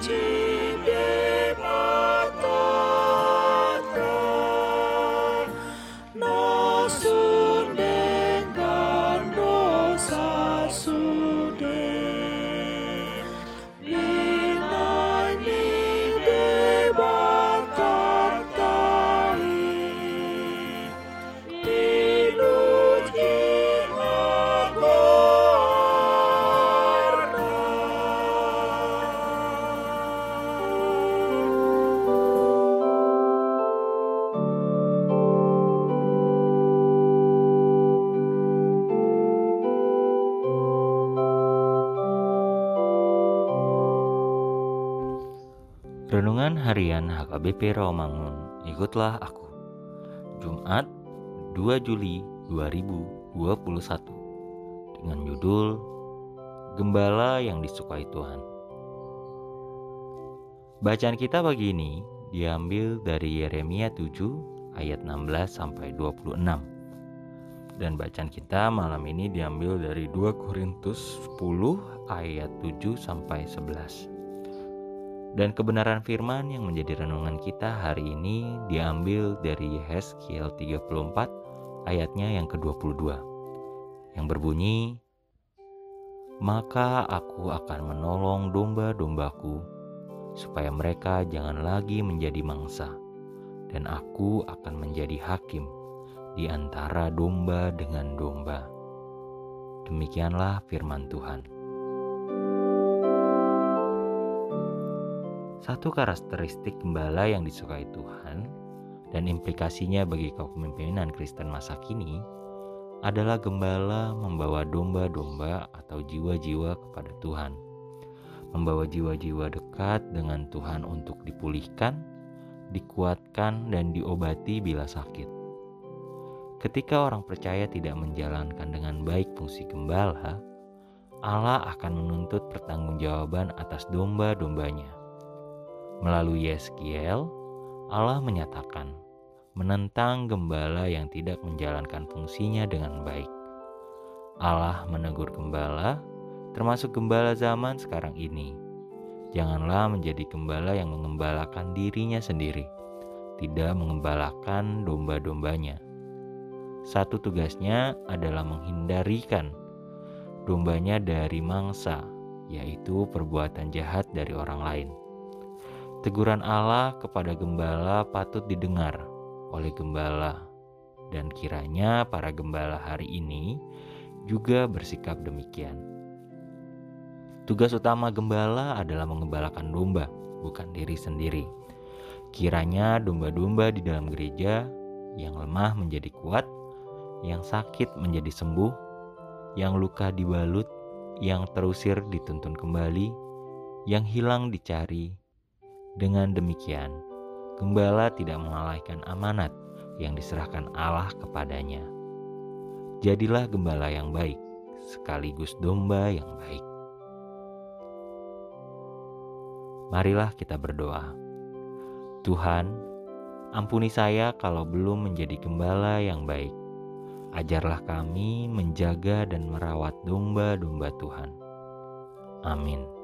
beauty. Renungan Harian HKBP Rawamangun, ikutlah aku. Jumat 2 Juli 2021 dengan judul Gembala yang disukai Tuhan. Bacaan kita pagi ini diambil dari Yeremia 7 ayat 16 sampai 26. Dan bacaan kita malam ini diambil dari 2 Korintus 10 ayat 7 sampai 11. Dan kebenaran firman yang menjadi renungan kita hari ini diambil dari Yehezkiel 34 ayatnya yang ke-22 yang berbunyi Maka aku akan menolong domba-dombaku supaya mereka jangan lagi menjadi mangsa dan aku akan menjadi hakim di antara domba dengan domba. Demikianlah firman Tuhan. Satu karakteristik gembala yang disukai Tuhan dan implikasinya bagi kepemimpinan Kristen masa kini adalah gembala membawa domba-domba atau jiwa-jiwa kepada Tuhan. Membawa jiwa-jiwa dekat dengan Tuhan untuk dipulihkan, dikuatkan, dan diobati bila sakit. Ketika orang percaya tidak menjalankan dengan baik fungsi gembala, Allah akan menuntut pertanggungjawaban atas domba-dombanya. Melalui Yeskiel, Allah menyatakan menentang gembala yang tidak menjalankan fungsinya dengan baik. Allah menegur gembala, termasuk gembala zaman sekarang ini. Janganlah menjadi gembala yang mengembalakan dirinya sendiri, tidak mengembalakan domba-dombanya. Satu tugasnya adalah menghindarikan dombanya dari mangsa, yaitu perbuatan jahat dari orang lain. Teguran Allah kepada gembala patut didengar oleh gembala, dan kiranya para gembala hari ini juga bersikap demikian. Tugas utama gembala adalah mengembalakan domba, bukan diri sendiri. Kiranya domba-domba di dalam gereja yang lemah menjadi kuat, yang sakit menjadi sembuh, yang luka dibalut, yang terusir dituntun kembali, yang hilang dicari, dengan demikian, gembala tidak melalaikan amanat yang diserahkan Allah kepadanya. Jadilah gembala yang baik, sekaligus domba yang baik. Marilah kita berdoa. Tuhan, ampuni saya kalau belum menjadi gembala yang baik. Ajarlah kami menjaga dan merawat domba-domba Tuhan. Amin.